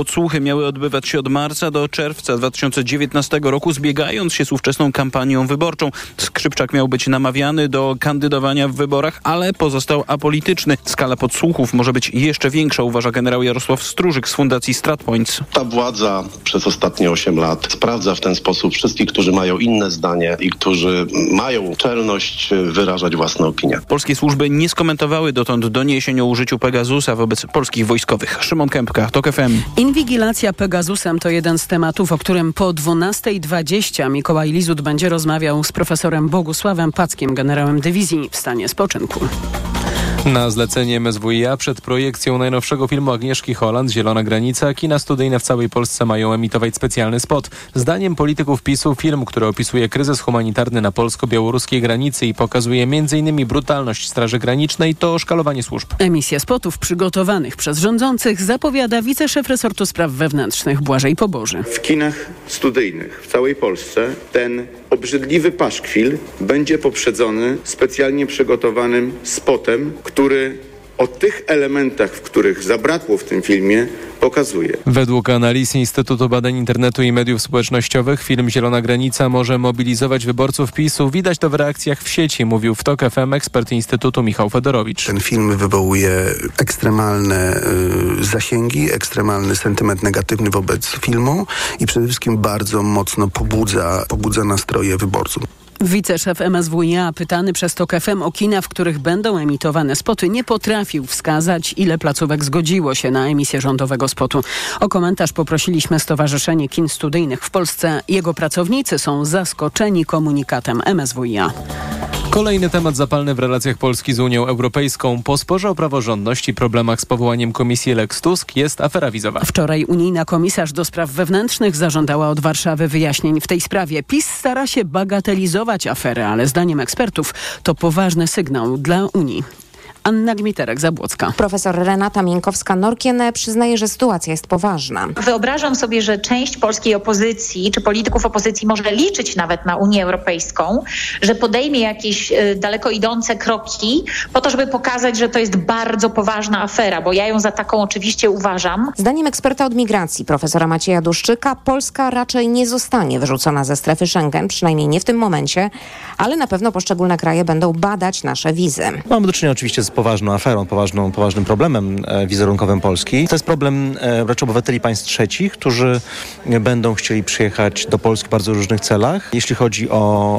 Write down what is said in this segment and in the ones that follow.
Podsłuchy miały odbywać się od marca do czerwca 2019 roku, zbiegając się z ówczesną kampanią wyborczą. Skrzypczak miał być namawiany do kandydowania w wyborach, ale pozostał apolityczny. Skala podsłuchów może być jeszcze większa, uważa generał Jarosław Strużyk z Fundacji StratPoints. Ta władza przez ostatnie 8 lat sprawdza w ten sposób wszystkich, którzy mają inne zdanie i którzy mają czelność wyrażać własne opinie. Polskie służby nie skomentowały dotąd doniesień o użyciu Pegasusa wobec polskich wojskowych. Szymon Kępka, TOK FM. Inwigilacja Pegasusem to jeden z tematów, o którym po 12.20 Mikołaj Lizut będzie rozmawiał z profesorem Bogusławem Packiem, generałem dywizji w stanie spoczynku. Na zlecenie MSWiA przed projekcją najnowszego filmu Agnieszki Holland Zielona Granica kina studyjne w całej Polsce mają emitować specjalny spot. Zdaniem polityków PiSu film, który opisuje kryzys humanitarny na polsko-białoruskiej granicy i pokazuje m.in. brutalność Straży Granicznej, to szkalowanie służb. Emisję spotów przygotowanych przez rządzących zapowiada wiceszef resortu spraw wewnętrznych Błażej Poboży. W kinach studyjnych w całej Polsce ten obrzydliwy paszkwil będzie poprzedzony specjalnie przygotowanym spotem, który o tych elementach, w których zabrakło w tym filmie, pokazuje. Według analiz Instytutu Badań Internetu i Mediów Społecznościowych film Zielona Granica może mobilizować wyborców PiSu. Widać to w reakcjach w sieci, mówił w TOK FM ekspert Instytutu Michał Fedorowicz. Ten film wywołuje ekstremalne y, zasięgi, ekstremalny sentyment negatywny wobec filmu i przede wszystkim bardzo mocno pobudza, pobudza nastroje wyborców. Wiceszef MSWiA, pytany przez TOK FM o kina, w których będą emitowane spoty, nie potrafił wskazać, ile placówek zgodziło się na emisję rządowego spotu. O komentarz poprosiliśmy Stowarzyszenie Kin Studyjnych w Polsce. Jego pracownicy są zaskoczeni komunikatem MSWiA. Kolejny temat zapalny w relacjach Polski z Unią Europejską. Po sporze o praworządność i problemach z powołaniem komisji Lex Tusk jest afera wizowa. Wczoraj unijna komisarz do spraw wewnętrznych zażądała od Warszawy wyjaśnień w tej sprawie. PiS stara się bagatelizować aferę, ale zdaniem ekspertów to poważny sygnał dla Unii. Anna Gmiterek-Zabłocka. Profesor Renata Minkowska-Norkien przyznaje, że sytuacja jest poważna. Wyobrażam sobie, że część polskiej opozycji, czy polityków opozycji może liczyć nawet na Unię Europejską, że podejmie jakieś y, daleko idące kroki po to, żeby pokazać, że to jest bardzo poważna afera, bo ja ją za taką oczywiście uważam. Zdaniem eksperta od migracji, profesora Macieja Duszczyka, Polska raczej nie zostanie wyrzucona ze strefy Schengen, przynajmniej nie w tym momencie, ale na pewno poszczególne kraje będą badać nasze wizy. Mamy do czynienia oczywiście z poważną aferą, poważną, poważnym problemem e, wizerunkowym Polski. To jest problem e, raczej obywateli państw trzecich, którzy będą chcieli przyjechać do Polski w bardzo różnych celach. Jeśli chodzi o,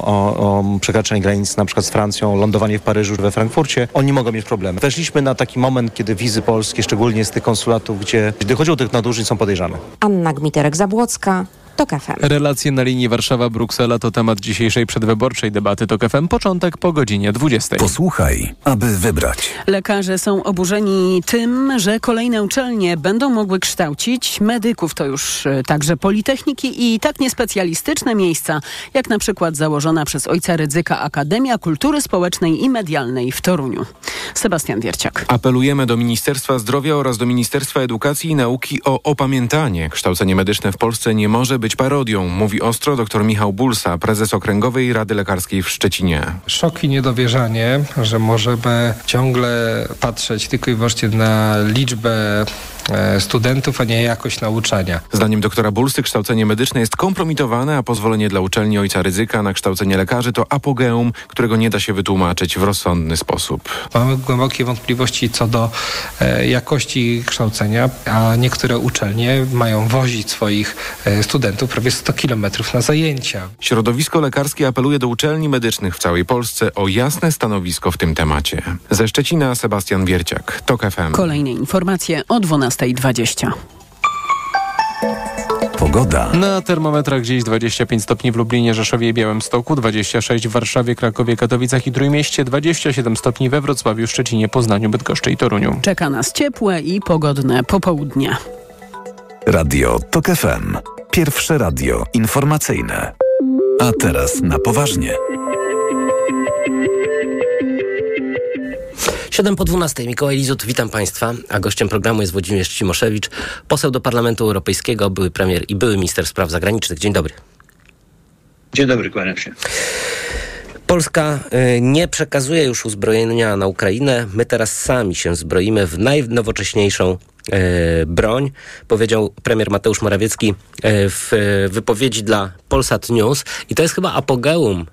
o, o przekraczanie granic na przykład z Francją, lądowanie w Paryżu we Frankfurcie, oni mogą mieć problemy. Weszliśmy na taki moment, kiedy wizy polskie, szczególnie z tych konsulatów, gdzie, gdy chodzi o tych nadużyć, są podejrzane. Anna Gmiterek-Zabłocka, TOK FM. Relacje na linii Warszawa-Bruksela to temat dzisiejszej przedwyborczej debaty TOK FM. Początek po godzinie 20. Posłuchaj, aby wybrać. Lekarze są oburzeni tym, że kolejne uczelnie będą mogły kształcić medyków. To już e, także politechniki i tak niespecjalistyczne miejsca, jak na przykład założona przez ojca Rydzyka Akademia Kultury Społecznej i Medialnej w Toruniu. Sebastian Wierciak. Apelujemy do Ministerstwa Zdrowia oraz do Ministerstwa Edukacji i Nauki o opamiętanie. Kształcenie medyczne w Polsce nie może być parodią, mówi ostro dr Michał Bulsa, prezes Okręgowej Rady Lekarskiej w Szczecinie. Szok i niedowierzanie, że możemy ciągle patrzeć tylko i wyłącznie na liczbę studentów, a nie jakość nauczania. Zdaniem doktora Bulsy kształcenie medyczne jest kompromitowane, a pozwolenie dla uczelni ojca ryzyka na kształcenie lekarzy to apogeum, którego nie da się wytłumaczyć w rozsądny sposób. Mamy głębokie wątpliwości co do e, jakości kształcenia, a niektóre uczelnie mają wozić swoich e, studentów prawie 100 kilometrów na zajęcia. Środowisko lekarskie apeluje do uczelni medycznych w całej Polsce o jasne stanowisko w tym temacie. Ze Szczecina Sebastian Wierciak, TOK FM. Kolejne informacje o 12.20. Pogoda. Na termometrach gdzieś 25 stopni w Lublinie, Rzeszowie i Białymstoku, 26 w Warszawie, Krakowie, Katowicach i Trójmieście, 27 stopni we Wrocławiu, Szczecinie, Poznaniu, Bydgoszczy i Toruniu. Czeka nas ciepłe i pogodne popołudnie. Radio TOK FM. Pierwsze radio informacyjne. A teraz na poważnie. 7 po 12. Mikołaj Lizut, witam Państwa, a gościem programu jest Włodzimierz Cimoszewicz, poseł do Parlamentu Europejskiego, były premier i były minister spraw zagranicznych. Dzień dobry. Dzień dobry, kłaniam się. Polska y, nie przekazuje już uzbrojenia na Ukrainę. My teraz sami się zbroimy w najnowocześniejszą broń, powiedział premier Mateusz Morawiecki w wypowiedzi dla Polsat News i to jest chyba apogeum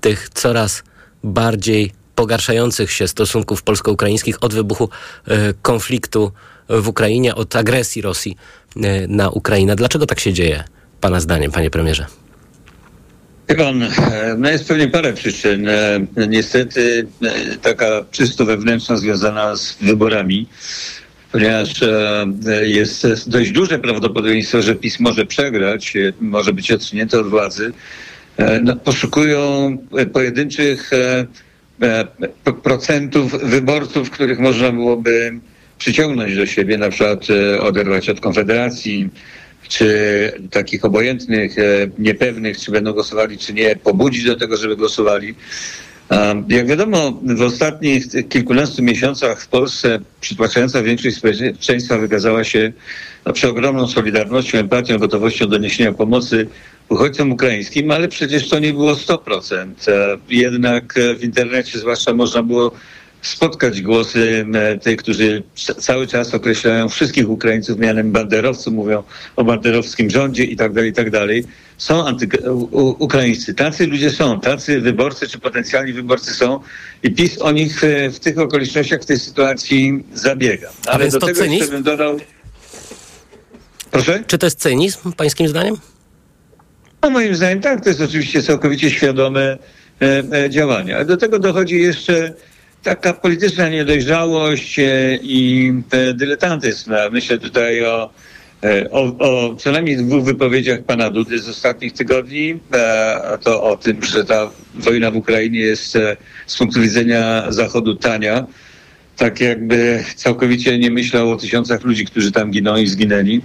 tych coraz bardziej pogarszających się stosunków polsko-ukraińskich od wybuchu konfliktu w Ukrainie, od agresji Rosji na Ukrainę. Dlaczego tak się dzieje, Pana zdaniem, Panie Premierze? Pan, no jest pewnie parę przyczyn. Niestety taka czysto wewnętrzna związana z wyborami, ponieważ jest dość duże prawdopodobieństwo, że PiS może przegrać, może być odsunięty od władzy. No, poszukują pojedynczych procentów wyborców, których można byłoby przyciągnąć do siebie, na przykład oderwać od Konfederacji, czy takich obojętnych, niepewnych, czy będą głosowali, czy nie, pobudzić do tego, żeby głosowali. Jak wiadomo, w ostatnich kilkunastu miesiącach w Polsce przytłaczająca większość społeczeństwa wykazała się no, przeogromną solidarnością, empatią, gotowością do niesienia pomocy uchodźcom ukraińskim, ale przecież to nie było 100%. Jednak w internecie zwłaszcza można było spotkać głosy tych, którzy cały czas określają wszystkich Ukraińców mianem banderowców, mówią o banderowskim rządzie i tak dalej, i tak dalej. Są antyukraińscy. Tacy ludzie są, tacy wyborcy czy potencjalni wyborcy są i PiS o nich w tych okolicznościach, w tej sytuacji zabiega. Ale do tego cynizm? jeszcze bym dodał... Proszę? Czy to jest cynizm, pańskim zdaniem? No moim zdaniem tak, to jest oczywiście całkowicie świadome e, e, działanie. Do tego dochodzi jeszcze taka polityczna niedojrzałość i dyletantyzm. Myślę tutaj o, o, o co najmniej dwóch wypowiedziach pana Dudy z ostatnich tygodni. To o tym, że ta wojna w Ukrainie jest z punktu widzenia Zachodu tania. Tak jakby całkowicie nie myślał o tysiącach ludzi, którzy tam giną i zginęli.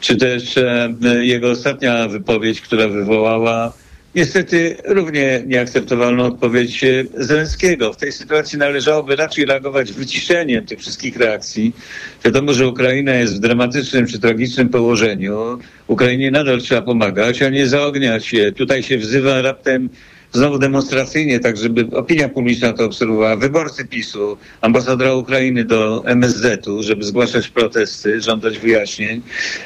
Czy też jego ostatnia wypowiedź, która wywołała niestety równie nieakceptowalną odpowiedź Zelenskiego. W tej sytuacji należałoby raczej reagować wyciszeniem tych wszystkich reakcji. Wiadomo, że Ukraina jest w dramatycznym czy tragicznym położeniu. Ukrainie nadal trzeba pomagać, a nie zaogniać się. Tutaj się wzywa raptem znowu demonstracyjnie, tak żeby opinia publiczna to obserwowała, wyborcy PiSu, ambasadora Ukrainy do MSZ-u, żeby zgłaszać protesty, żądać wyjaśnień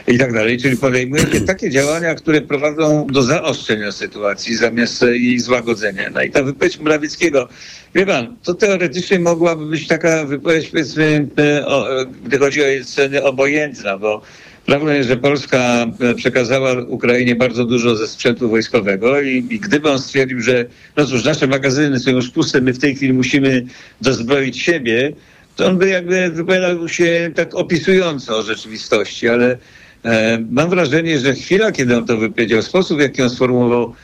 i tak dalej. Czyli podejmujecie takie działania, które prowadzą do zaostrzenia sytuacji zamiast jej złagodzenia. No i ta wypowiedź Morawieckiego, wie pan, to teoretycznie mogłaby być taka wypowiedź, powiedzmy, gdy chodzi o jej ceny, obojętna, bo Prawdą jest, że Polska e, przekazała Ukrainie bardzo dużo ze sprzętu wojskowego i, i gdyby on stwierdził, że no cóż, nasze magazyny są już puste, my w tej chwili musimy dozbroić siebie, to on by jakby wypowiadał się tak opisująco o rzeczywistości, ale e, mam wrażenie, że chwila, kiedy on to wypowiedział, sposób, w jaki on sformułował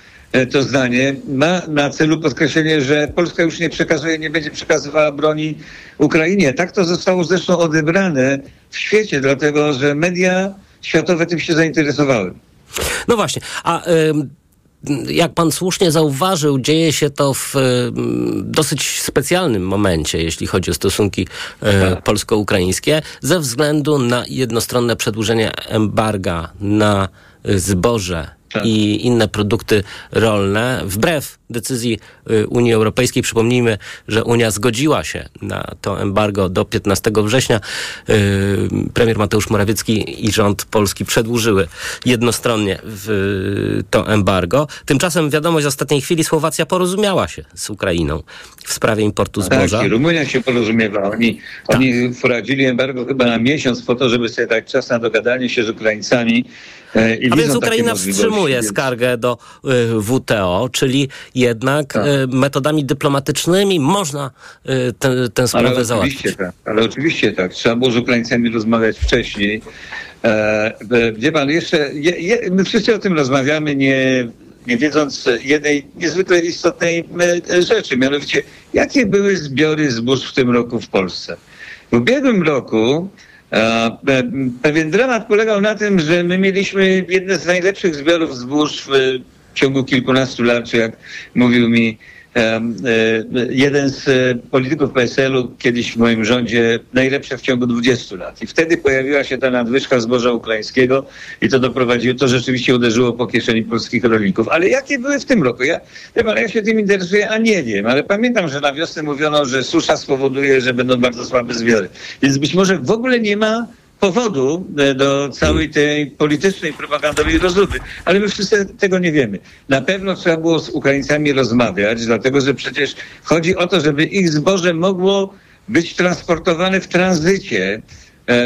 to zdanie, ma na celu podkreślenie, że Polska już nie przekazuje, nie będzie przekazywała broni Ukrainie. Tak to zostało zresztą odebrane w świecie, dlatego że media światowe tym się zainteresowały. No właśnie, a jak pan słusznie zauważył, dzieje się to w dosyć specjalnym momencie, jeśli chodzi o stosunki e, tak. polsko-ukraińskie, ze względu na jednostronne przedłużenie embarga na zboże tak. i inne produkty rolne, wbrew decyzji y, Unii Europejskiej. Przypomnijmy, że Unia zgodziła się na to embargo do 15 września. Y, premier Mateusz Morawiecki i rząd polski przedłużyły jednostronnie to embargo. Tymczasem wiadomość z ostatniej chwili Słowacja porozumiała się z Ukrainą w sprawie importu tak, zboża. Tak, Rumunia się porozumiewa. Oni, tak. oni wprowadzili embargo chyba na miesiąc po to, żeby sobie dać czas na dogadanie się z Ukraińcami. E, I A więc Ukraina wstrzymuje więc... skargę do y, WTO, czyli jednak tak. Y, metodami dyplomatycznymi można y, tę sprawę ale załatwić. Tak, ale oczywiście tak. Trzeba było z Ukraińcami rozmawiać wcześniej. E, e, wie pan, jeszcze je, je, my wszyscy o tym rozmawiamy, nie, nie wiedząc jednej niezwykle istotnej e, rzeczy, mianowicie jakie były zbiory zbóż w tym roku w Polsce. W ubiegłym roku Pewien dramat polegał na tym, że my mieliśmy jedne z najlepszych zbiorów zbóż w ciągu kilkunastu lat, czy jak mówił mi jeden z e, polityków PSL-u kiedyś w moim rządzie najlepsze w ciągu 20 lat. I wtedy pojawiła się ta nadwyżka zboża ukraińskiego i to doprowadziło, to rzeczywiście uderzyło po kieszeni polskich rolników. Ale jakie były w tym roku? Ja, pan, ja się tym interesuję, a nie wiem, ale pamiętam, że na wiosnę mówiono, że susza spowoduje, że będą bardzo słabe zbiory. Więc być może w ogóle nie ma powodu e, do całej tej politycznej, propagandowej rozruchy. Ale my wszyscy tego nie wiemy. Na pewno trzeba było z Ukraińcami rozmawiać, dlatego że przecież chodzi o to, żeby ich zboże mogło być transportowane w tranzycie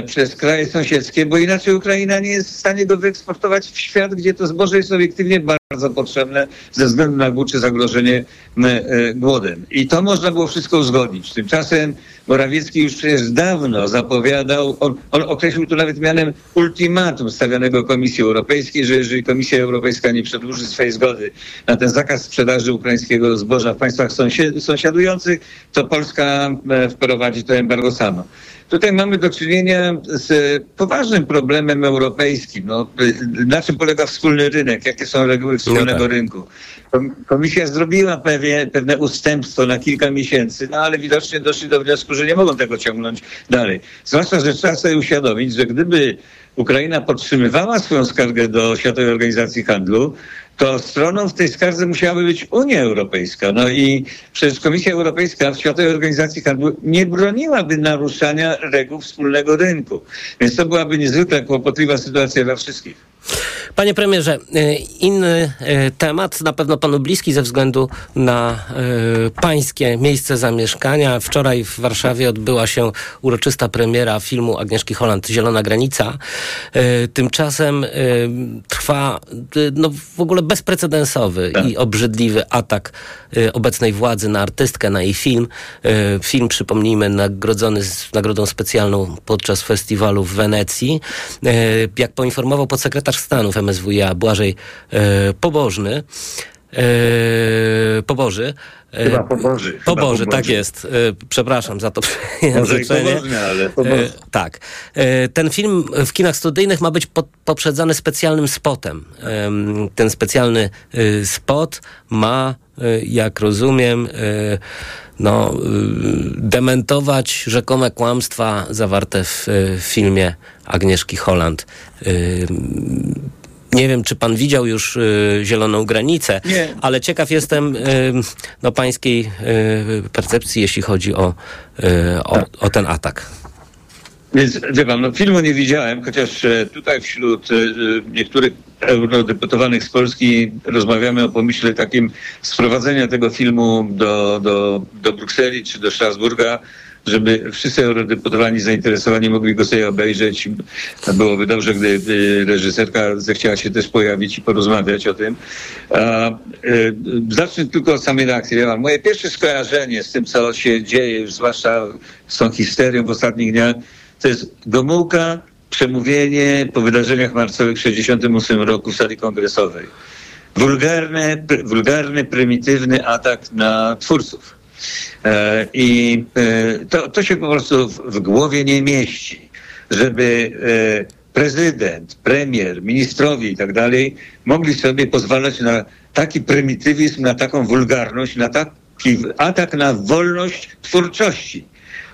przez kraje sąsiedzkie, bo inaczej Ukraina nie jest w stanie go wyeksportować w świat, gdzie to zboże jest obiektywnie bardzo potrzebne ze względu na głód zagrożenie m, e, głodem. I to można było wszystko uzgodnić. Tymczasem Morawiecki już przecież dawno zapowiadał, on, on określił to nawet mianem ultimatum stawianego Komisji Europejskiej, że jeżeli Komisja Europejska nie przedłuży swojej zgody na ten zakaz sprzedaży ukraińskiego zboża w państwach sąsiadujących, to Polska e, wprowadzi to embargo sama. Tutaj mamy do czynienia z poważnym problemem europejskim. No, na czym polega wspólny rynek? Jakie są reguły wspólnego rynku? Kom- Komisja zrobiła pewnie, pewne ustępstwo na kilka miesięcy, no ale widocznie doszli do wniosku, że nie mogą tego ciągnąć dalej. Zwłaszcza, że trzeba sobie uświadomić, że gdyby Ukraina podtrzymywała swoją skargę do Światowej Organizacji Handlu, to stroną w tej skardze musiałaby być Unia Europejska. No i przecież Komisja Europejska w Światowej Organizacji Handlu nie broniłaby naruszania reguł wspólnego rynku. Więc to byłaby niezwykle kłopotliwa sytuacja dla wszystkich. Panie premierze, y, inny y, temat, na pewno panu bliski ze względu na y, pańskie miejsce zamieszkania. Wczoraj w Warszawie odbyła się uroczysta premiera filmu Agnieszki Holland Zielona Granica. Tymczasem trwa no, w ogóle bezprecedensowy i obrzydliwy atak obecnej władzy na artystkę, na jej film. Film, przypomnijmy, nagrodzony z nagrodą specjalną podczas festiwalu w Wenecji. Jak poinformował podsekretarz stanu w MSWiA Błażej e, Pobożny, e, Poboży. E, Chyba Poboży. Chyba Poboży, tak jest. Przepraszam za to przejęzyczenie. ale Poboży. Tak. Ten film w kinach studyjnych ma być po- poprzedzany specjalnym spotem. Em, Ten specjalny y, spot ma, y, jak rozumiem, y, no, dementować rzekome kłamstwa zawarte w filmie Agnieszki Holland. Nie wiem, czy pan widział już y, Zieloną Granicę, Nie. ale ciekaw jestem y, no, pańskiej y, percepcji, jeśli chodzi o, y, o, o ten atak. Więc wie pan, no, filmu nie widziałem, chociaż e, tutaj wśród e, niektórych eurodeputowanych z Polski rozmawiamy o pomyśle takim sprowadzenia tego filmu do, do, do Brukseli czy do Strasburga, żeby wszyscy eurodeputowani zainteresowani mogli go sobie obejrzeć. Byłoby dobrze, gdyby reżyserka zechciała się też pojawić i porozmawiać o tym. E, zacznę tylko od samej reakcji. Moje pierwsze skojarzenie z tym, co się dzieje, zwłaszcza z tą histerią w ostatnich dniach, to jest Gomułka, przemówienie po wydarzeniach marcowych w 1968 roku w sali kongresowej. Wulgarny, pr- wulgarny, prymitywny atak na twórców. E, I e, to, to się po prostu w, głowie nie mieści, żeby e, prezydent, premier, ministrowie i tak dalej mogli sobie pozwalać na taki prymitywizm, na taką wulgarność, na taki atak na wolność twórczości.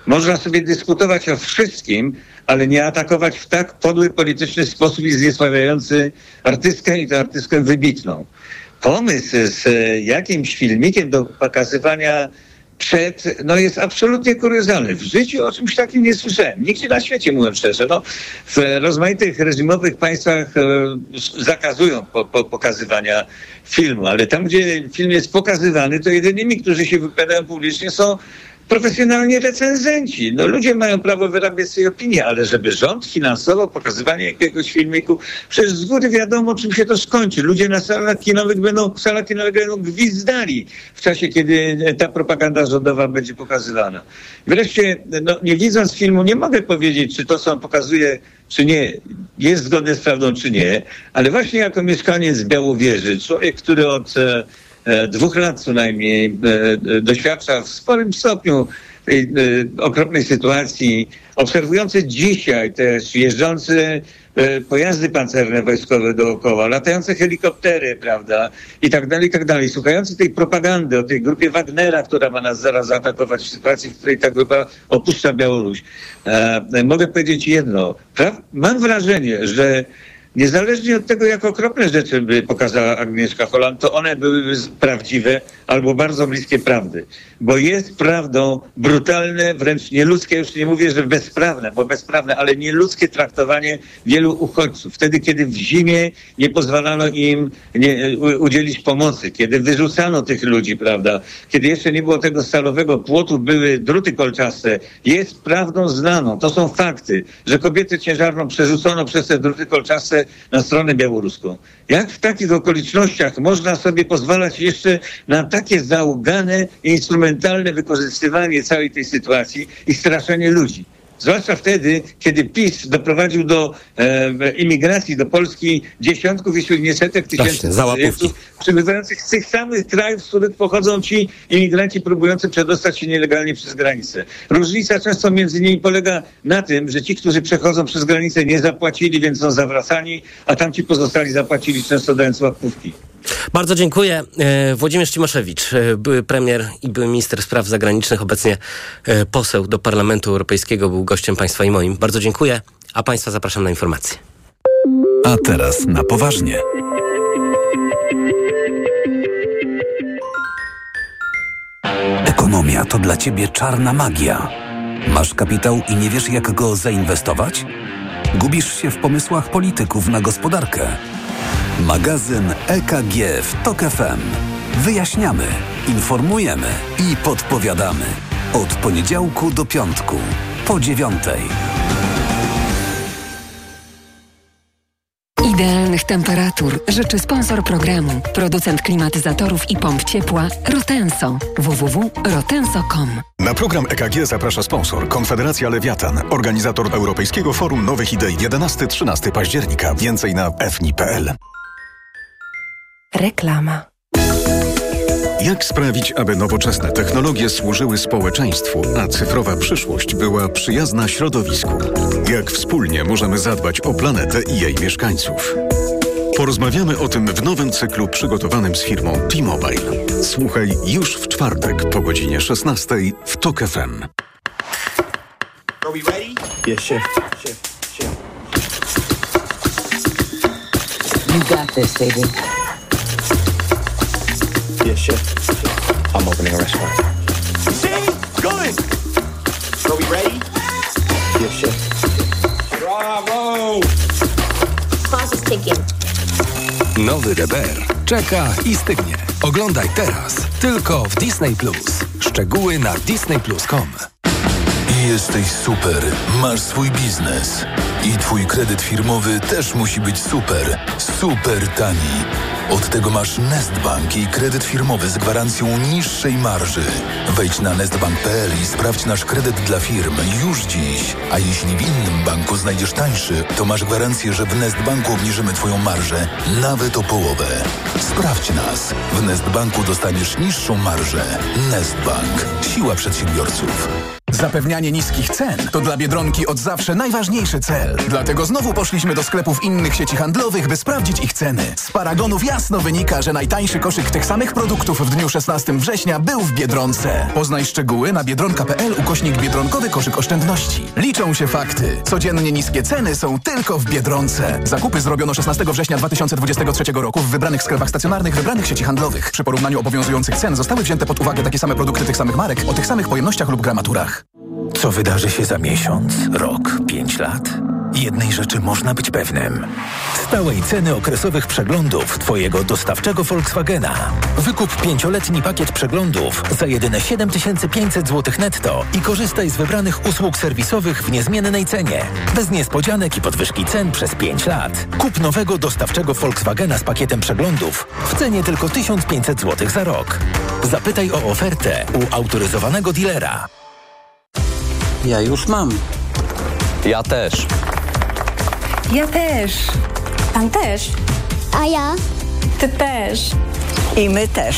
Można sobie dyskutować o wszystkim, ale nie atakować w tak podły polityczny sposób i zniesławiający artystkę i tę artystkę wybitną. Pomysł z jakimś filmikiem do pokazywania przed, no jest absolutnie kuriozalny. W życiu o czymś takim nie słyszałem. Nigdzie na świecie, mówiąc szczerze. No, w rozmaitych reżimowych państwach e, zakazują po, po, pokazywania filmu, ale tam, gdzie film jest pokazywany, to jedynymi, którzy się wypowiadają publicznie są profesjonalni recenzenci. No ludzie mają prawo wyrabiać swoje opinie, ale żeby rząd finansował pokazywanie jakiegoś filmiku, przecież z góry wiadomo, czym się to skończy. Ludzie na salach kinowych będą, w salach kinowych będą gwizdali w czasie, kiedy ta propaganda rządowa będzie pokazywana. Wreszcie, no, nie widząc filmu, nie mogę powiedzieć, czy to, co on pokazuje, czy nie, jest zgodne z prawdą, czy nie, ale właśnie jako mieszkaniec Białowieży, człowiek, który od e, e, dwóch lat co najmniej e, e, doświadcza w sporym stopniu tej e, okropnej sytuacji, obserwujący dzisiaj też jeżdżący e, pojazdy pancerne wojskowe dookoła, latające helikoptery, prawda, i tak dalej, i tak dalej, słuchający tej propagandy o tej grupie Wagnera, która ma nas zaraz zaatakować w sytuacji, w której ta grupa opuszcza Białoruś. E, mogę powiedzieć jedno. Mam wrażenie, że niezależnie od tego, jak okropne rzeczy by pokazała Agnieszka Holland, to one byłyby prawdziwe albo bardzo bliskie prawdy. Bo jest prawdą brutalne, wręcz nieludzkie, już nie mówię, że bezprawne, bo bezprawne, ale nieludzkie traktowanie wielu uchodźców. Wtedy, kiedy w zimie nie pozwalano im nie, udzielić pomocy, kiedy wyrzucano tych ludzi, prawda, kiedy jeszcze nie było tego stalowego płotu, były druty kolczaste, jest prawdą znaną, to są fakty, że kobietę ciężarną przerzucono przez te druty kolczaste na stronę białoruską. Jak w takich okolicznościach można sobie pozwalać jeszcze na takie załugane, instrumentalne wykorzystywanie całej tej sytuacji i straszenie ludzi? Zwłaszcza wtedy, kiedy PiS doprowadził do e, imigracji do Polski dziesiątków, jeśli nie setek tysięcy cudzoziemców przybywających z tych samych krajów, z których pochodzą ci imigranci próbujący przedostać się nielegalnie przez granicę. Różnica często między nimi polega na tym, że ci, którzy przechodzą przez granicę nie zapłacili, więc są zawracani, a tamci pozostali zapłacili, często dając łapówki. Bardzo dziękuję. E, Włodzimierz Cimoszewicz, e, były premier i były minister spraw zagranicznych, obecnie e, poseł do Parlamentu Europejskiego, był gościem państwa i moim. Bardzo dziękuję, a państwa zapraszam na informacje. A teraz na poważnie. Ekonomia to dla ciebie czarna magia. Masz kapitał i nie wiesz, jak go zainwestować? Gubisz się w pomysłach polityków na gospodarkę. Magazyn EKG w TOK FM. Wyjaśniamy, informujemy i podpowiadamy. Od poniedziałku do piątku, po dziewiątej. Idealnych temperatur życzy sponsor programu, producent klimatyzatorów i pomp ciepła Rotenso. www.rotenso.com Na program EKG zaprasza sponsor Konfederacja Lewiatan, organizator Europejskiego Forum Nowych Idei 11-13 października. Więcej na fni.pl. Reklama. Jak sprawić, aby nowoczesne technologie służyły społeczeństwu, a cyfrowa przyszłość była przyjazna środowisku? Jak wspólnie możemy zadbać o planetę i jej mieszkańców? Porozmawiamy o tym w nowym cyklu przygotowanym z firmą T-Mobile. Słuchaj już w czwartek po godzinie 16 w TOK FM. Are we ready? Yes, chef. Chef. Chef. You got this, baby. Yes, chef. I'm opening a restaurant. See? Good. Are we ready? Yes, chef. Bravo! Clock is ticking. Nowy DBR czeka i stygnie. Oglądaj teraz tylko w Disney Plus. Szczegóły na disneyplus.com. Jesteś super, masz swój biznes. I twój kredyt firmowy też musi być super, super tani. Od tego masz Nestbank i kredyt firmowy z gwarancją niższej marży. Wejdź na nestbank.pl i sprawdź nasz kredyt dla firm już dziś. A jeśli w innym banku znajdziesz tańszy, to masz gwarancję, że w Nestbanku obniżymy twoją marżę nawet o połowę. Sprawdź nas. W Nestbanku dostaniesz niższą marżę. Nestbank. Siła przedsiębiorców. Zapewnianie niskich cen to dla Biedronki od zawsze najważniejszy cel. Dlatego znowu poszliśmy do sklepów innych sieci handlowych, by sprawdzić ich ceny. Z paragonów jasno wynika, że najtańszy koszyk tych samych produktów w dniu 16 września był w Biedronce. Poznaj szczegóły na biedronka.pl ukośnik Biedronkowy koszyk oszczędności. Liczą się fakty. Codziennie niskie ceny są tylko w Biedronce. Zakupy zrobiono 16 września 2023 roku w wybranych sklepach stacjonarnych wybranych sieci handlowych. Przy porównaniu obowiązujących cen zostały wzięte pod uwagę takie same produkty tych samych marek o tych samych pojemnościach lub gramaturach. Co wydarzy się za miesiąc, rok, pięć lat? Jednej rzeczy można być pewnym. Stałej ceny okresowych przeglądów Twojego dostawczego Volkswagena. Wykup pięcioletni pakiet przeglądów za jedyne 7500 zł netto i korzystaj z wybranych usług serwisowych w niezmiennej cenie. Bez niespodzianek i podwyżki cen przez 5 lat. Kup nowego dostawczego Volkswagena z pakietem przeglądów w cenie tylko 1500 zł za rok. Zapytaj o ofertę u autoryzowanego dealera. Ja już mam. Ja też. Ja też. Pan też. A ja? Ty też. I my też.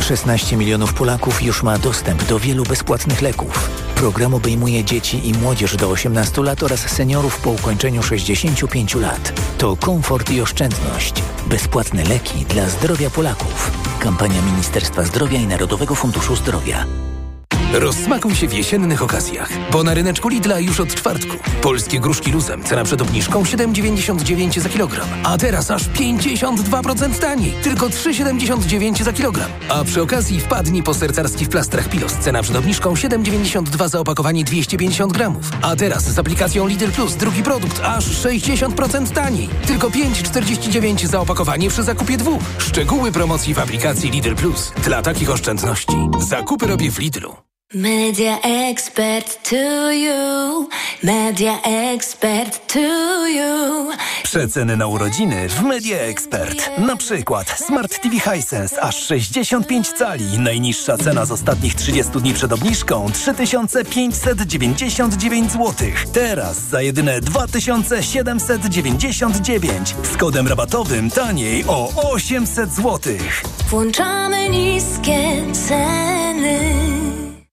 16 milionów Polaków już ma dostęp do wielu bezpłatnych leków. Program obejmuje dzieci i młodzież do 18 lat oraz seniorów po ukończeniu 65 lat. To komfort i oszczędność. Bezpłatne leki dla zdrowia Polaków. Kampania Ministerstwa Zdrowia i Narodowego Funduszu Zdrowia. Rozsmakuj się w jesiennych okazjach, bo na ryneczku Lidla już od czwartku. Polskie gruszki luzem, cena przed obniżką 7,99 za kilogram. A teraz aż 52% taniej, tylko 3,79 za kilogram. A przy okazji wpadnij po sercarski w plastrach Pilos, cena przed obniżką 7,92 za opakowanie 250 gramów. A teraz z aplikacją Lidl Plus drugi produkt aż 60% taniej, tylko 5,49 za opakowanie przy zakupie dwóch. Szczegóły promocji w aplikacji Lidl Plus. Dla takich oszczędności. Zakupy robię w Lidlu. Media expert to you. Media expert to you. Przeceny na urodziny w Media Expert. Na przykład Smart TV Hisense aż 65 cali. Najniższa cena z ostatnich 30 dni przed obniżką 3599 zł. Teraz za jedyne 2799. Z kodem rabatowym taniej o 800 zł. Włączamy niskie ceny.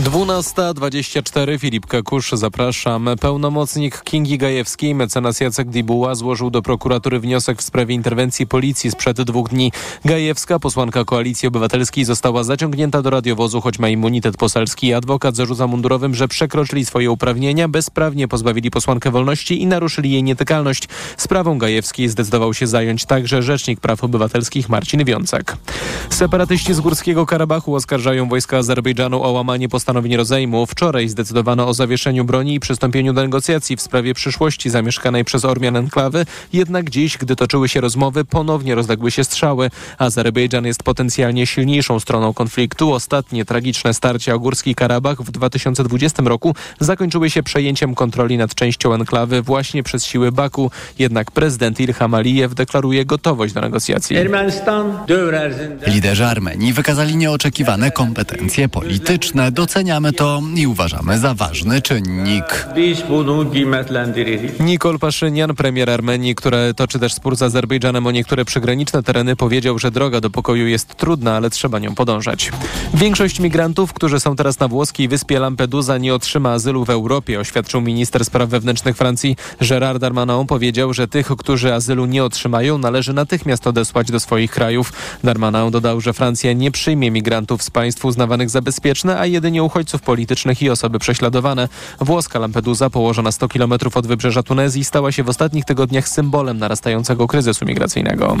12.24 Filip Kakusz, zapraszam. Pełnomocnik Kingi Gajewskiej, mecenas Jacek Dibuła złożył do prokuratury wniosek w sprawie interwencji policji sprzed dwóch dni. Gajewska, posłanka Koalicji Obywatelskiej, została zaciągnięta do radiowozu, choć ma immunitet poselski. Adwokat zarzuca mundurowym, że przekroczyli swoje uprawnienia, bezprawnie pozbawili posłankę wolności i naruszyli jej nietykalność. Sprawą Gajewskiej zdecydował się zająć także Rzecznik Praw Obywatelskich Marcin Wiącek. Separatyści z Górskiego Karabachu oskarżają wojska Azerbejdżanu o łamanie postanowień rozejmu. Wczoraj zdecydowano o zawieszeniu broni i przystąpieniu do negocjacji w sprawie przyszłości zamieszkanej przez Ormian enklawy. Jednak dziś, gdy toczyły się rozmowy, ponownie rozległy się strzały. Azerbejdżan jest potencjalnie silniejszą stroną konfliktu. Ostatnie tragiczne starcia o Górski Karabach w 2020 roku zakończyły się przejęciem kontroli nad częścią enklawy właśnie przez siły Baku. Jednak prezydent Ilham Alijew deklaruje gotowość do negocjacji. Liderzy Armenii wykazali nieoczekiwane kompetencje polityczne. Doceniamy to i uważamy za ważny czynnik. Nikol Paszynian, premier Armenii, który toczy też spór z Azerbejdżanem o niektóre przygraniczne tereny, powiedział, że droga do pokoju jest trudna, ale trzeba nią podążać. Większość migrantów, którzy są teraz na włoskiej wyspie Lampedusa, nie otrzyma azylu w Europie, oświadczył minister spraw wewnętrznych Francji Gérard Darmanin. Powiedział, że tych, którzy azylu nie otrzymają, należy natychmiast odesłać do swoich krajów. Darmanin dodał, że Francja nie przyjmie migrantów z państw uznawanych za bezpieczne, a jedynie uchodźców politycznych i osoby prześladowane. Włoska Lampedusa, położona 100 km od wybrzeża Tunezji, stała się w ostatnich tygodniach symbolem narastającego kryzysu migracyjnego.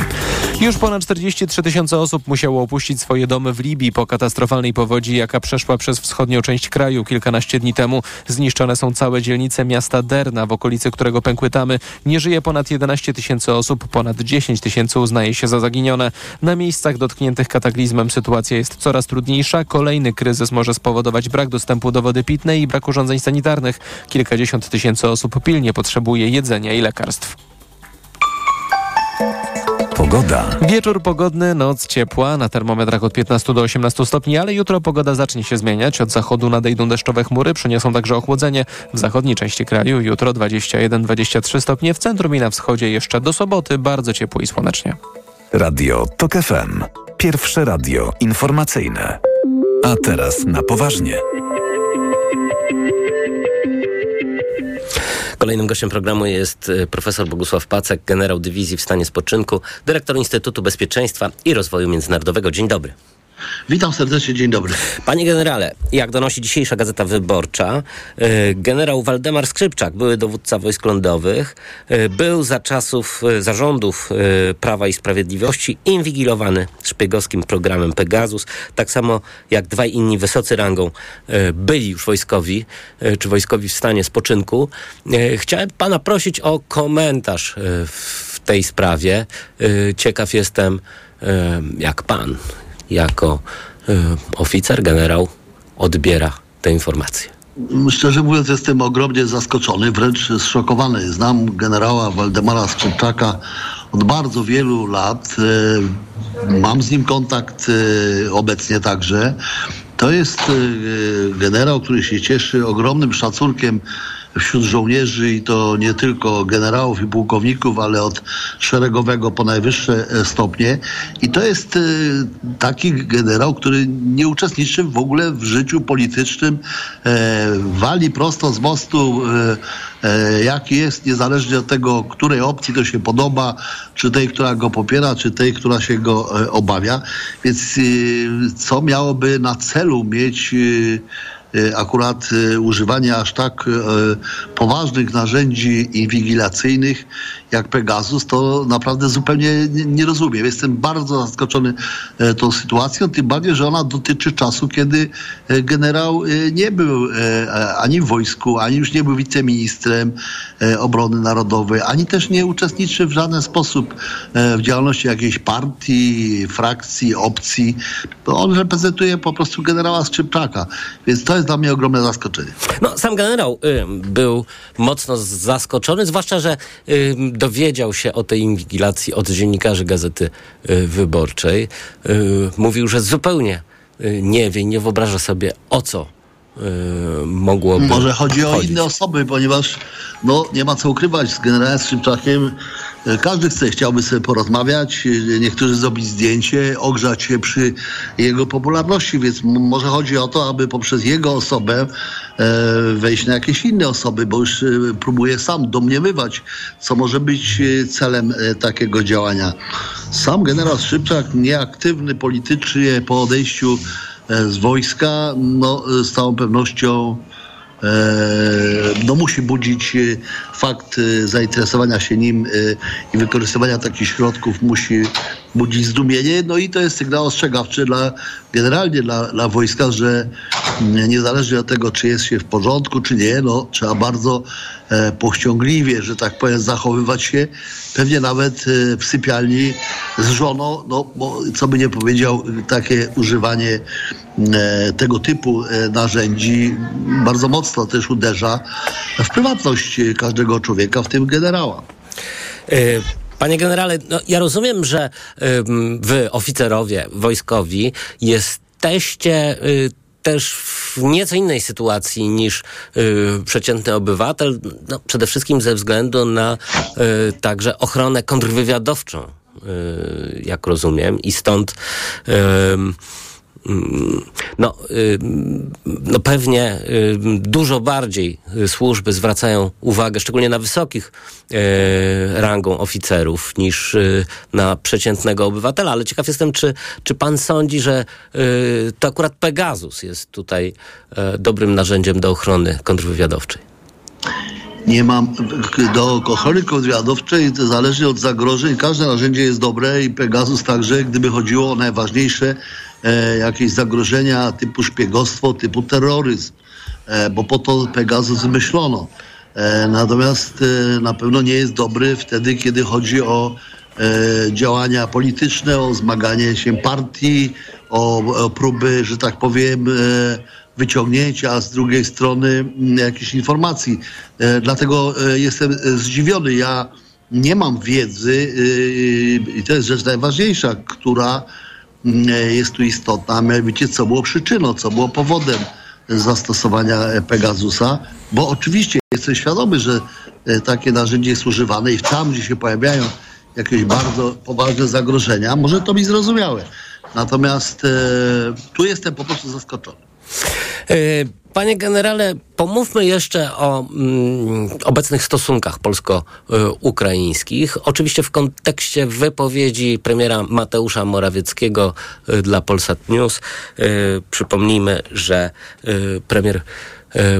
Już ponad 43 tysiące osób musiało opuścić swoje domy w Libii po katastrofalnej powodzi, jaka przeszła przez wschodnią część kraju kilkanaście dni temu. Zniszczone są całe dzielnice miasta Derna, w okolicy którego pękły tamy. Nie żyje ponad 11 tysięcy osób, ponad 10 tysięcy uznaje się za zaginione. Na miejscach dotkniętych kataklizmem sytuacja jest coraz trudniejsza. Kolejny kryzys może spowodować brak dostępu do wody pitnej i brak urządzeń sanitarnych. Kilkadziesiąt tysięcy osób pilnie potrzebuje jedzenia i lekarstw. Pogoda. Wieczór pogodny, noc ciepła, na termometrach od 15 do 18 stopni, ale jutro pogoda zacznie się zmieniać. Od zachodu nadejdą deszczowe chmury, przyniosą także ochłodzenie. W zachodniej części kraju jutro 21-23 stopnie, w centrum i na wschodzie jeszcze do soboty bardzo ciepło i słonecznie. Radio TOK FM. Pierwsze radio informacyjne. A teraz na poważnie. Kolejnym gościem programu jest y, profesor Bogusław Pacek, generał dywizji w stanie spoczynku, dyrektor Instytutu Bezpieczeństwa i Rozwoju Międzynarodowego. Dzień dobry. Witam serdecznie, dzień dobry. Panie generale, jak donosi dzisiejsza Gazeta Wyborcza, y, generał Waldemar Skrzypczak, były dowódca wojsk lądowych, y, był za czasów y, zarządów Prawa i Sprawiedliwości inwigilowany szpiegowskim programem Pegasus, tak samo jak dwaj inni wysocy rangą byli już wojskowi, czy wojskowi w stanie spoczynku. Chciałem pana prosić o komentarz w tej sprawie. Ciekaw jestem, jak pan jako y, oficer, generał odbiera te informacje? Szczerze mówiąc, jestem ogromnie zaskoczony, wręcz zszokowany. Znam generała Waldemara Skrzypczaka od bardzo wielu lat. Y, mam z nim kontakt y, obecnie także. To jest generał, który się cieszy ogromnym szacunkiem wśród żołnierzy i to nie tylko generałów i pułkowników, ale od szeregowego po najwyższe e, stopnie. I to jest e, taki generał, który nie uczestniczy w ogóle w życiu politycznym, e, wali prosto z mostu, jaki jest, niezależnie od tego, której opcji to się podoba, czy tej, która go popiera, czy tej, która się go obawia. Więc co miałoby na celu mieć akurat e, używanie aż tak e, poważnych narzędzi inwigilacyjnych jak Pegasus, to naprawdę zupełnie nie, nie rozumiem. Jestem bardzo zaskoczony e, tą sytuacją, tym bardziej, że ona dotyczy czasu, kiedy e, generał e, nie był ani w wojsku, ani już nie był wiceministrem obrony narodowej, ani też nie uczestniczy w żaden sposób w działalności jakiejś partii, frakcji, opcji. On reprezentuje po prostu generała Skrzypczaka, więc to jest dla mnie ogromne zaskoczenie. No, sam generał y, był mocno zaskoczony, zwłaszcza, że y, dowiedział się o tej inwigilacji od dziennikarzy Gazety y, Wyborczej. Y, mówił, że zupełnie y, nie wie, nie wyobraża sobie o co mogłoby Może chodzi o chodzić. inne osoby, ponieważ no, nie ma co ukrywać z generałem Szymczakiem. Każdy chce, chciałby sobie porozmawiać, e, niektórzy zrobić zdjęcie, ogrzać się przy jego popularności, więc może chodzi o to, aby poprzez jego osobę e, wejść na jakieś inne osoby, bo już próbuje sam domniemywać, co może być celem takiego działania. Sam generał Szybczak, nieaktywny politycznie po odejściu z wojska, no, e, z całą pewnością e, no musi budzić e, fakt e, zainteresowania się nim e, i wykorzystywania takich środków musi budzić zdumienie. No i to jest sygnał ostrzegawczy dla generalnie dla, dla wojska, że mm, niezależnie od tego, czy jest się w porządku, czy nie, no trzeba bardzo e, że tak powiem, zachowywać się. Pewnie nawet e, w sypialni z żoną, no bo co by nie powiedział, takie używanie e, tego typu e, narzędzi bardzo mocno też uderza w prywatność e, każdego człowieka, w tym generała. Y, Panie generale, no, ja rozumiem, że ym, wy, oficerowie wojskowi, jesteście y, też w nieco innej sytuacji niż y, przeciętny obywatel, no, przede wszystkim ze względu na y, także ochronę kontrwywiadowczą, y, jak rozumiem, i stąd Mm, No, ym, no pewnie ym, dużo bardziej y, służby zwracają uwagę, szczególnie na wysokich y, rangą oficerów, niż y, na przeciętnego obywatela. Ale ciekaw jestem, czy, czy pan sądzi, że y, to akurat Pegasus jest tutaj y, dobrym narzędziem do ochrony kontrwywiadowczej? nie mam do ochrony kontrwywiadowczej, zależnie od zagrożeń, każde narzędzie jest dobre i Pegasus także, gdyby chodziło o najważniejsze jakieś zagrożenia typu szpiegostwo, typu terroryzm, e, bo po to Pegasus wymyślono. E, natomiast e, na pewno nie jest dobry wtedy, kiedy chodzi o e, działania polityczne, o zmaganie się partii, o, o próby, że tak powiem, e, wyciągnięcia z drugiej strony mm, jakichś informacji. E, dlatego e, jestem e, zdziwiony. Ja nie mam wiedzy e, i to jest rzecz najważniejsza, która e, jest tu istotna, a mianowicie co było przyczyną, co było powodem zastosowania e, Pegasusa, bo oczywiście jestem świadomy, że e, takie narzędzie jest używane i tam, gdzie się pojawiają jakieś bardzo poważne zagrożenia, może to mi zrozumiałe. Natomiast e, tu jestem po prostu zaskoczony. Y, Panie generale, pomówmy jeszcze o mm, obecnych stosunkach polsko-ukraińskich. Oczywiście w kontekście wypowiedzi premiera Mateusza Morawieckiego y, dla Polsat News. Y, przypomnijmy, że y, premier y,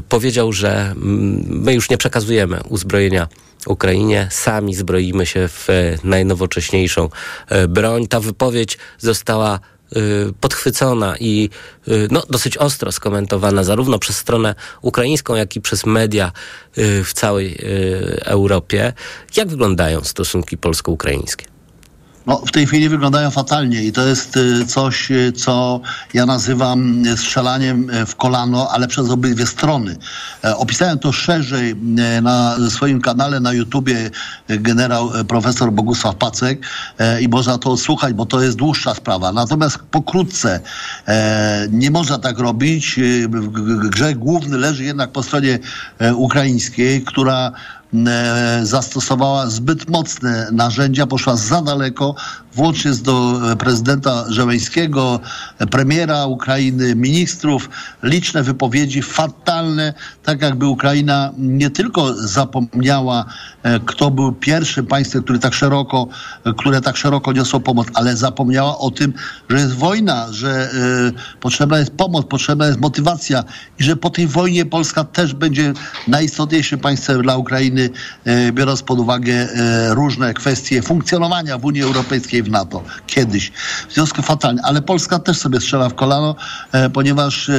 powiedział, że mm, my już nie przekazujemy uzbrojenia Ukrainie, sami zbroimy się w e, najnowocześniejszą broń. Ta wypowiedź została y, podchwycona i y, no, dosyć ostro skomentowana zarówno przez stronę ukraińską, jak i przez media y, w całej y, Europie. Jak wyglądają stosunki polsko-ukraińskie? No, w tej chwili wyglądają fatalnie i to jest y, coś, y, co ja nazywam y, strzelaniem w kolano, ale przez obydwie strony. E, Opisałem to szerzej na swoim kanale na YouTubie generał profesor Bogusław Pacek e, i można to odsłuchać, bo to jest dłuższa sprawa. Natomiast pokrótce e, nie można tak robić. Grzech główny leży jednak po stronie ukraińskiej, która zastosowała zbyt mocne narzędzia, poszła za daleko, włącznie z do e, prezydenta Żeleńskiego, e, premiera Ukrainy, ministrów, liczne wypowiedzi fatalne, tak jakby Ukraina nie tylko zapomniała, e, kto był pierwszym państwem, który tak szeroko, e, które tak szeroko niosło pomoc, ale zapomniała o tym, że jest wojna, że e, potrzebna jest pomoc, potrzebna jest motywacja i że po tej wojnie Polska też będzie najistotniejszym państwem dla Ukrainy, e, biorąc pod uwagę e, różne kwestie funkcjonowania w Unii Europejskiej, w NATO kiedyś. W związku fatalnie, ale Polska też sobie strzela w kolano, e, ponieważ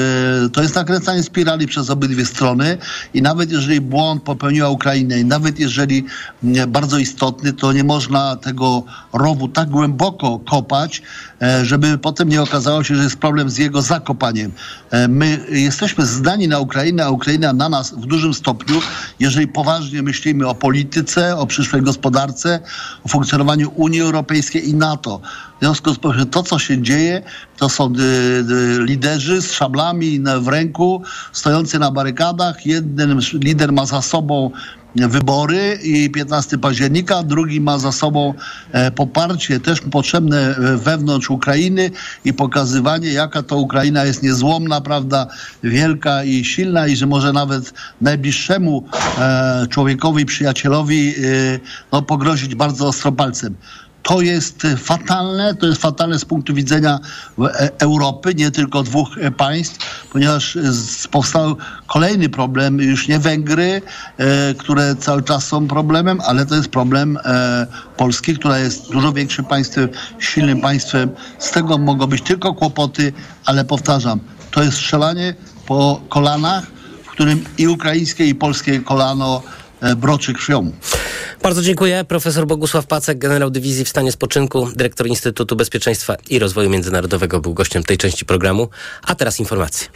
to jest nakręcanie spirali przez obydwie strony i nawet jeżeli błąd popełniła Ukraina i nawet jeżeli bardzo istotny, to nie można tego rowu tak głęboko kopać, żeby potem nie okazało się, że jest problem z jego zakopaniem. E, My jesteśmy zdani na Ukrainę, a Ukraina na nas w dużym stopniu, jeżeli poważnie myślimy o polityce, o przyszłej gospodarce, o funkcjonowaniu Unii Europejskiej i NATO. W związku z tym to, co się dzieje, to są y, liderzy z szablami w ręku, stojący na barykadach. Jeden lider ma za sobą wybory i 15 października, drugi ma za sobą e, poparcie też potrzebne e, wewnątrz Ukrainy i pokazywanie, jaka to Ukraina jest niezłomna, prawda, wielka i silna i że może nawet najbliższemu e, człowiekowi, przyjacielowi no, pogrozić bardzo ostro palcem. To jest e, fatalne, to jest fatalne z punktu widzenia e, Europy, nie tylko dwóch e, państw, ponieważ e, powstał kolejny problem, już nie Węgry, e, które cały czas są problemem, ale to jest problem e, Polski, która jest dużo większym państwem, silnym państwem. Z tego mogą być tylko kłopoty, ale powtarzam, to jest strzelanie po kolanach, w którym i ukraińskie, i polskie kolano e, broczy krwią. Bardzo dziękuję. Profesor Bogusław Pacek, generał dywizji w stanie spoczynku, dyrektor Instytutu Bezpieczeństwa i Rozwoju Międzynarodowego był gościem tej części programu. A teraz informacje.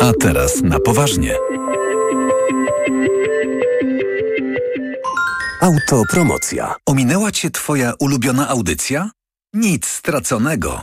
A teraz na poważnie. Autopromocja. Ominęła Cię Twoja ulubiona audycja? Nic straconego.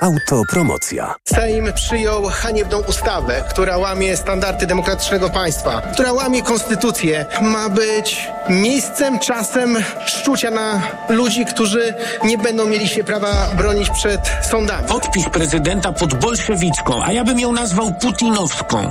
Autopromocja. Sejm przyjął haniebną ustawę, która łamie standardy demokratycznego państwa, która łamie konstytucję. Ma być miejscem, czasem szczucia na ludzi, którzy nie będą mieli się prawa bronić przed sądami. Podpis prezydenta pod bolszewicką, a ja bym ją nazwał putinowską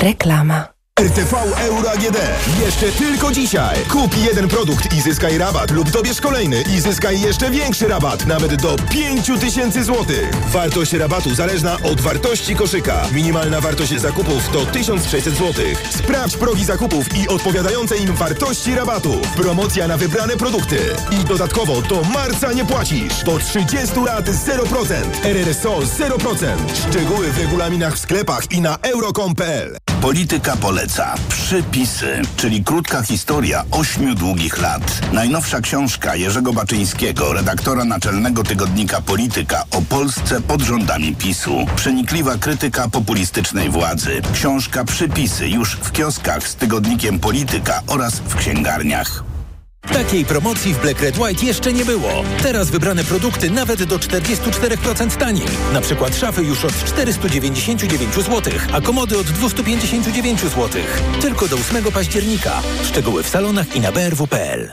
Reklama. RTV Euro AGD. Jeszcze tylko dzisiaj. Kup jeden produkt i zyskaj rabat lub dobierz kolejny i zyskaj jeszcze większy rabat, nawet do 5000 zł. Wartość rabatu zależna od wartości koszyka. Minimalna wartość zakupów to 1600 zł. Sprawdź progi zakupów i odpowiadające im wartości rabatu. Promocja na wybrane produkty. I dodatkowo do marca nie płacisz. Do 30 lat 0%. RRSO 0%. Szczegóły w regulaminach w sklepach i na euro.com.pl. Polityka poleca. Przypisy, czyli krótka historia ośmiu długich lat. Najnowsza książka Jerzego Baczyńskiego, redaktora naczelnego tygodnika Polityka o Polsce pod rządami PiSu. Przenikliwa krytyka populistycznej władzy. Książka Przypisy już w kioskach z tygodnikiem Polityka oraz w księgarniach. Takiej promocji w Black Red White jeszcze nie było. Teraz wybrane produkty nawet do 44% taniej. Na przykład szafy już od 499 zł, a komody od 259 zł. Tylko do 8 października. Szczegóły w salonach i na brw.pl.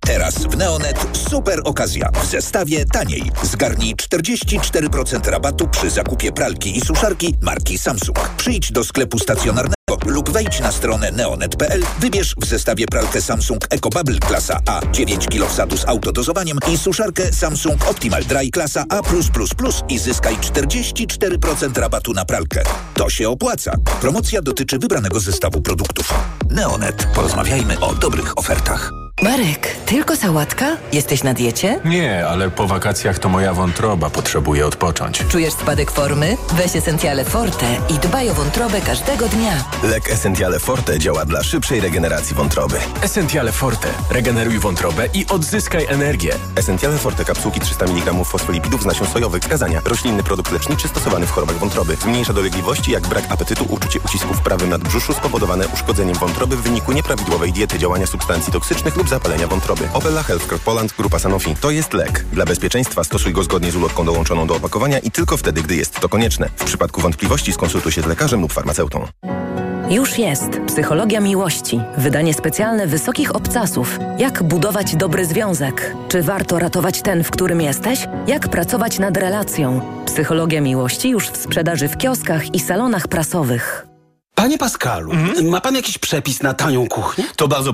Teraz w Neonet super okazja. W zestawie taniej. Zgarnij 44% rabatu przy zakupie pralki i suszarki marki Samsung. Przyjdź do sklepu stacjonarnego lub wejdź na stronę neonet.pl. Wybierz w zestawie pralkę Samsung EcoBubble klasa A 9 kg wsadu z autodozowaniem i suszarkę Samsung Optimal Dry klasa A+++ i zyskaj 44% rabatu na pralkę. To się opłaca. Promocja dotyczy wybranego zestawu produktów. Neonet. Porozmawiajmy o dobrych ofertach. Marek, tylko sałatka? Jesteś na diecie? Nie, ale po wakacjach to moja wątroba potrzebuje odpocząć. Czujesz spadek formy? Weź Essentiale Forte i dbaj o wątrobę każdego dnia. Lek Essentiale Forte działa dla szybszej regeneracji wątroby. Essentiale Forte. Regeneruj wątrobę i odzyskaj energię. Essentiale Forte kapsułki 300 mg fosfolipidów z nasion sojowych. Wskazania. Roślinny produkt leczniczy stosowany w chorobach wątroby. Zmniejsza dolegliwości jak brak apetytu, uczucie ucisku w prawym nadbrzuszu spowodowane uszkodzeniem wątroby w wyniku nieprawidłowej diety, działania substancji toksycznych lub zapalenia wątroby. Opella Healthcare Poland, grupa Sanofi. To jest lek. Dla bezpieczeństwa stosuj go zgodnie z ulotką dołączoną do opakowania i tylko wtedy, gdy jest to konieczne. W przypadku wątpliwości skonsultuj się z lekarzem lub farmaceutą. Już jest Psychologia Miłości. Wydanie specjalne wysokich obcasów. Jak budować dobry związek? Czy warto ratować ten, w którym jesteś? Jak pracować nad relacją? Psychologia Miłości już w sprzedaży w kioskach i salonach prasowych. Panie Pascalu, ma pan jakiś przepis na tanią kuchnię? To bardzo